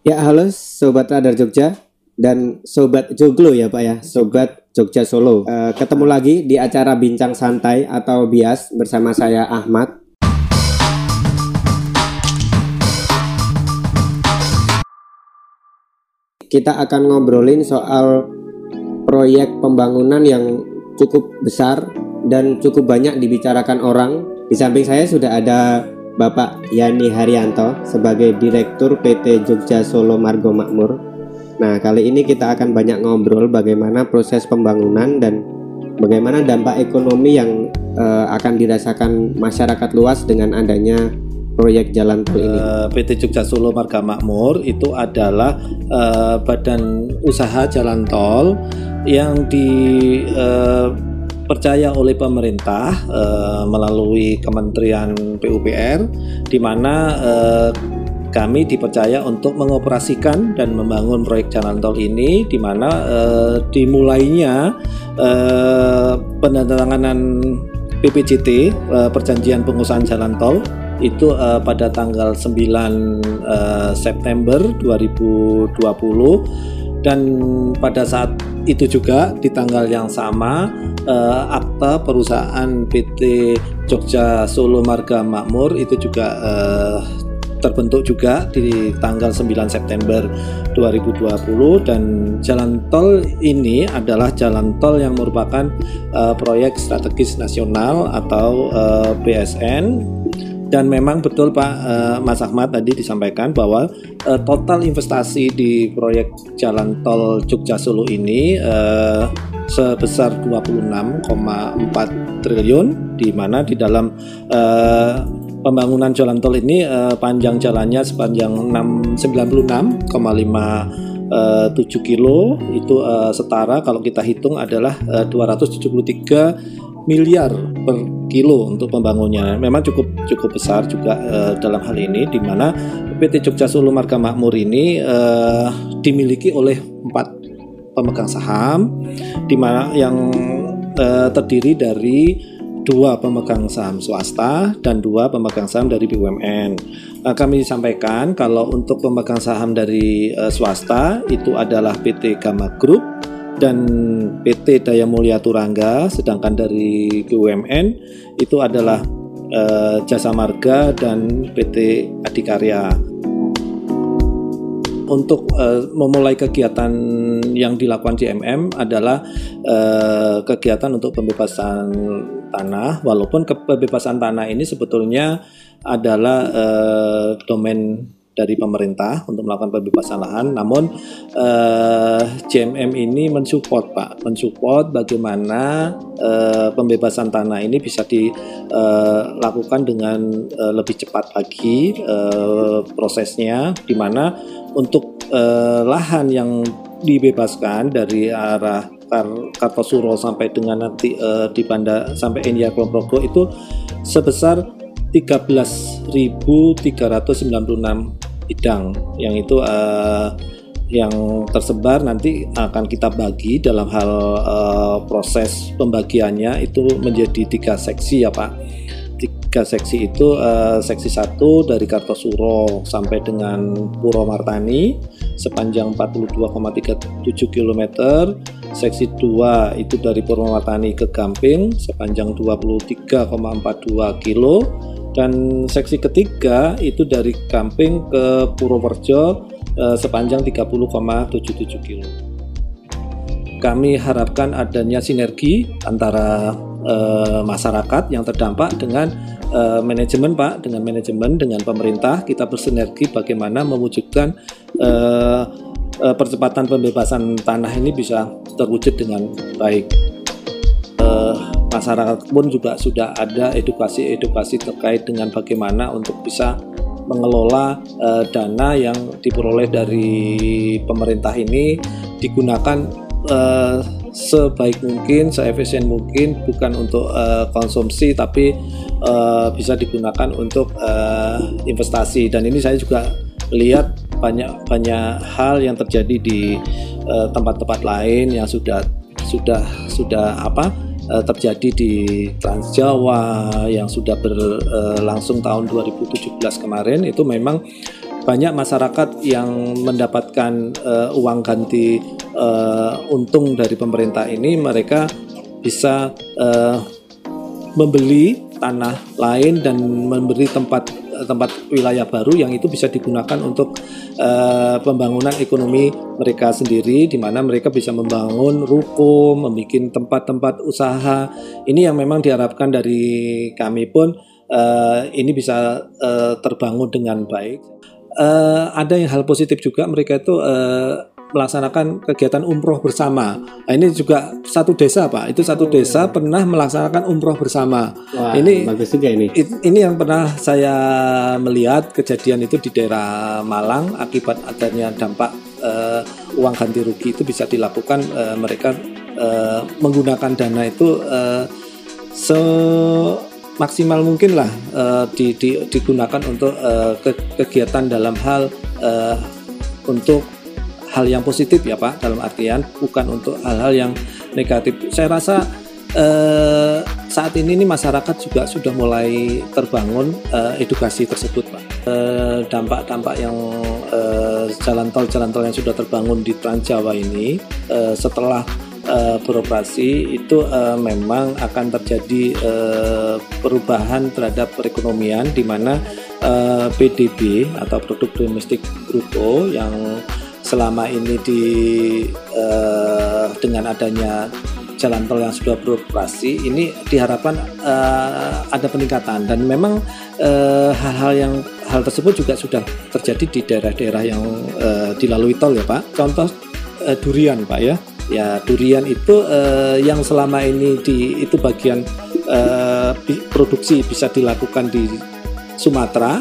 Ya, halo Sobat Radar Jogja dan Sobat Joglo ya Pak ya, Sobat Jogja Solo. Uh, ketemu lagi di acara Bincang Santai atau Bias bersama saya Ahmad. Kita akan ngobrolin soal proyek pembangunan yang cukup besar dan cukup banyak dibicarakan orang. Di samping saya sudah ada Bapak Yani Haryanto sebagai Direktur PT Jogja Solo Margo Makmur. Nah, kali ini kita akan banyak ngobrol bagaimana proses pembangunan dan bagaimana dampak ekonomi yang uh, akan dirasakan masyarakat luas dengan adanya proyek jalan tol ini. Eh, PT Jogja Solo Marga Makmur itu adalah uh, badan usaha jalan tol yang di uh, dipercaya oleh pemerintah uh, melalui Kementerian PUPR di mana uh, kami dipercaya untuk mengoperasikan dan membangun proyek jalan tol ini di mana uh, dimulainya uh, penandatanganan PPJT uh, perjanjian pengusahaan jalan tol itu uh, pada tanggal 9 uh, September 2020 dan pada saat itu juga di tanggal yang sama uh, akta perusahaan PT Jogja Solo Marga Makmur itu juga uh, terbentuk juga di tanggal 9 September 2020 dan jalan tol ini adalah jalan tol yang merupakan uh, proyek strategis nasional atau uh, BSN dan memang betul Pak uh, Mas Ahmad tadi disampaikan bahwa uh, total investasi di proyek jalan tol Jogja Solo ini uh, sebesar 26,4 triliun di mana di dalam pembangunan jalan tol ini panjang jalannya sepanjang 96,5 uh, 7 kilo. Itu setara kalau kita hitung adalah uh, 273 miliar per kilo untuk pembangunnya. Memang cukup cukup besar juga uh, dalam hal ini di mana PT Jogja Solo Marga Makmur ini uh, dimiliki oleh empat pemegang saham di mana yang uh, terdiri dari dua pemegang saham swasta dan dua pemegang saham dari BUMN. Nah, kami sampaikan kalau untuk pemegang saham dari uh, swasta itu adalah PT Gamma Group dan PT Daya Mulia Turangga, sedangkan dari BUMN itu adalah uh, Jasa Marga dan PT Adikarya. Untuk uh, memulai kegiatan yang dilakukan JMM adalah uh, kegiatan untuk pembebasan tanah, walaupun kebebasan tanah ini sebetulnya adalah uh, domain dari pemerintah untuk melakukan pembebasan lahan. Namun eh, JMM ini mensupport Pak, mensupport bagaimana eh, pembebasan tanah ini bisa dilakukan eh, dengan eh, lebih cepat lagi eh, prosesnya, di mana untuk eh, lahan yang dibebaskan dari arah Kartosuro sampai dengan nanti uh, di Banda sampai India Progo itu sebesar 13.396 bidang. Yang itu uh, yang tersebar nanti akan kita bagi dalam hal uh, proses pembagiannya itu menjadi tiga seksi ya Pak. Tiga seksi itu uh, seksi satu dari Kartosuro sampai dengan Puro Martani sepanjang 42,37 km seksi 2 itu dari Purwomartani ke Gamping sepanjang 23,42 km dan seksi ketiga itu dari Gamping ke Purworejo eh, sepanjang 30,77 km. Kami harapkan adanya sinergi antara eh, masyarakat yang terdampak dengan eh, manajemen Pak, dengan manajemen dengan pemerintah kita bersinergi bagaimana mewujudkan eh, eh, percepatan pembebasan tanah ini bisa terwujud dengan baik. Masyarakat pun juga sudah ada edukasi-edukasi terkait dengan bagaimana untuk bisa mengelola uh, dana yang diperoleh dari pemerintah ini digunakan uh, sebaik mungkin, seefisien mungkin, bukan untuk uh, konsumsi tapi uh, bisa digunakan untuk uh, investasi. Dan ini saya juga lihat banyak banyak hal yang terjadi di tempat-tempat uh, lain yang sudah sudah sudah apa uh, terjadi di Trans Jawa yang sudah berlangsung tahun 2017 kemarin itu memang banyak masyarakat yang mendapatkan uh, uang ganti uh, untung dari pemerintah ini. Mereka bisa uh, membeli tanah lain dan memberi tempat tempat wilayah baru yang itu bisa digunakan untuk uh, pembangunan ekonomi mereka sendiri di mana mereka bisa membangun ruko, membuat tempat-tempat usaha. Ini yang memang diharapkan dari kami pun uh, ini bisa uh, terbangun dengan baik. Uh, ada yang hal positif juga mereka itu uh, melaksanakan kegiatan umroh bersama. Nah, ini juga satu desa, Pak. Itu satu desa pernah melaksanakan umroh bersama. Wah, ini bagus juga ini. Ini yang pernah saya melihat kejadian itu di daerah Malang akibat adanya dampak uh, uang ganti rugi itu bisa dilakukan uh, mereka uh, menggunakan dana itu uh, se maksimal mungkin lah uh, di, di, digunakan untuk uh, ke, kegiatan dalam hal uh, untuk hal yang positif ya Pak dalam artian bukan untuk hal-hal yang negatif. Saya rasa eh, saat ini nih masyarakat juga sudah mulai terbangun eh, edukasi tersebut Pak. Eh, dampak-dampak yang eh, jalan tol jalan tol yang sudah terbangun di Trans Jawa ini eh, setelah uh, beroperasi itu uh, memang akan terjadi uh, perubahan terhadap perekonomian di mana uh, PDB atau produk domestik bruto yang selama ini di uh, dengan adanya jalan tol yang sudah beroperasi ini diharapkan uh, ada peningkatan dan memang hal-hal uh, yang hal tersebut juga sudah terjadi di daerah-daerah yang uh, dilalui tol ya Pak. Contoh durian Pak ya. Ya durian itu yang selama ini di itu bagian produksi bisa dilakukan di Sumatera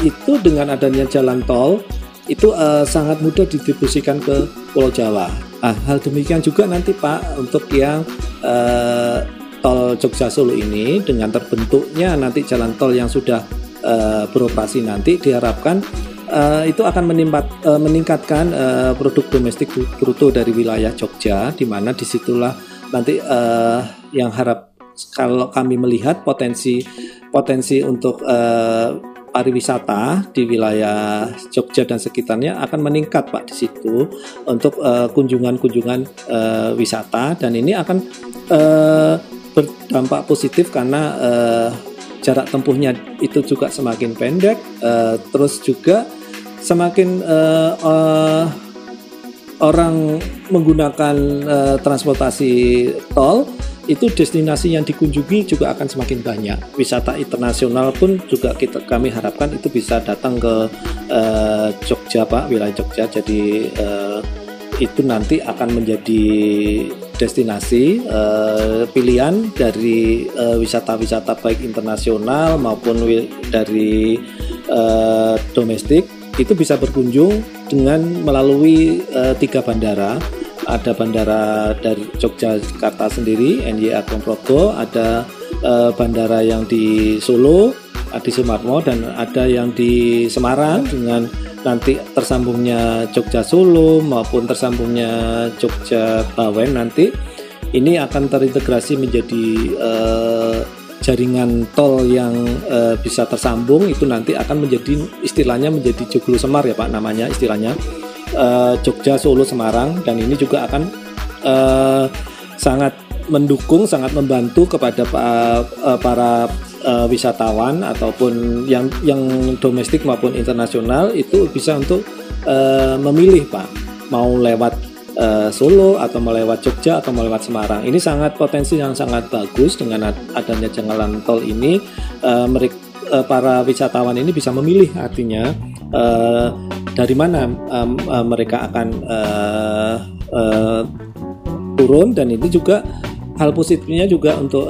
itu dengan adanya jalan tol itu uh, sangat mudah didistribusikan ke Pulau Jawa. Nah, hal demikian juga nanti Pak untuk yang uh, tol Jogja Solo ini dengan terbentuknya nanti jalan tol yang sudah uh, beroperasi nanti diharapkan uh, itu akan menimpat, uh, meningkatkan uh, produk domestik bruto dari wilayah Jogja, di mana di situlah nanti uh, yang harap kalau kami melihat potensi potensi untuk uh, pariwisata di wilayah Jogja dan sekitarnya akan meningkat Pak di situ untuk eh, kunjungan-kunjungan uh, wisata. Dan ini akan uh, berdampak positif karena uh, jarak tempuhnya itu juga semakin pendek uh, terus juga semakin uh, uh, orang menggunakan uh, transportasi tol itu destinasi yang dikunjungi juga akan semakin banyak. Wisata internasional pun juga kita kami harapkan itu bisa datang ke uh, Jogja Pak, wilayah Jogja. Jadi uh, itu nanti akan menjadi destinasi uh, pilihan dari wisata-wisata uh, baik internasional maupun dari uh, domestik itu bisa berkunjung dengan melalui uh, tiga bandara ada bandara dari Yogyakarta sendiri NYA Progo, ada uh, bandara yang di Solo, di Sumarmo. Dan ada yang di Semarang dengan nanti tersambungnya Jogja Solo maupun tersambungnya Jogja Bawen nanti. Ini akan terintegrasi menjadi uh, jaringan tol yang uh, bisa tersambung. Itu nanti akan menjadi istilahnya menjadi Joglo Semar ya Pak namanya istilahnya uh, Jogja, Solo, Semarang dan ini juga akan uh, sangat mendukung, sangat membantu kepada uh, para uh, wisatawan ataupun yang yang domestik maupun internasional itu bisa untuk uh, memilih Pak mau lewat uh, Solo atau melewat Jogja atau melewat Semarang. Ini sangat potensi yang sangat bagus dengan adanya jalan tol ini uh, mereka para wisatawan ini bisa memilih artinya uh, dari mana um, uh, mereka akan uh, uh, turun dan itu juga hal positifnya juga untuk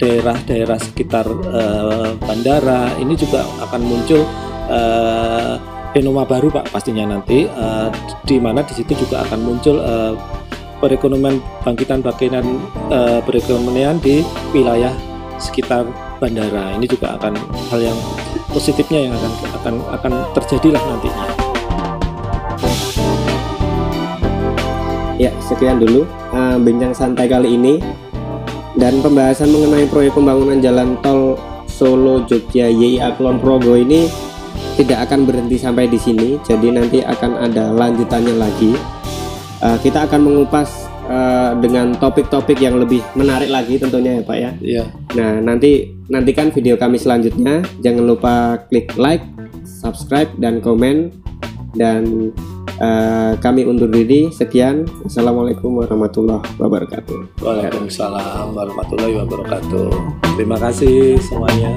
daerah-daerah uh, sekitar uh, bandara. Ini juga akan muncul uh, baru pak pastinya nanti. Uh, di mana di situ juga akan muncul uh, perekonomian bangkitan bangkitan uh, perekonomian di wilayah sekitar bandara. Ini juga akan hal yang positifnya yang akan akan akan terjadilah nantinya. Ya, sekian dulu uh, bincang santai kali ini dan pembahasan mengenai proyek pembangunan jalan tol Solo Jogja YIA Kulon Progo ini tidak akan berhenti sampai di sini, jadi nanti akan ada lanjutannya lagi. Uh, kita akan mengupas uh, dengan topik-topik yang lebih menarik lagi tentunya ya Pak ya. Iya. Nah nanti nantikan video kami selanjutnya. Jangan lupa klik like, subscribe dan komen dan uh, kami undur diri. Sekian. Assalamualaikum warahmatullahi wabarakatuh. Waalaikumsalam warahmatullahi wabarakatuh. Terima kasih semuanya.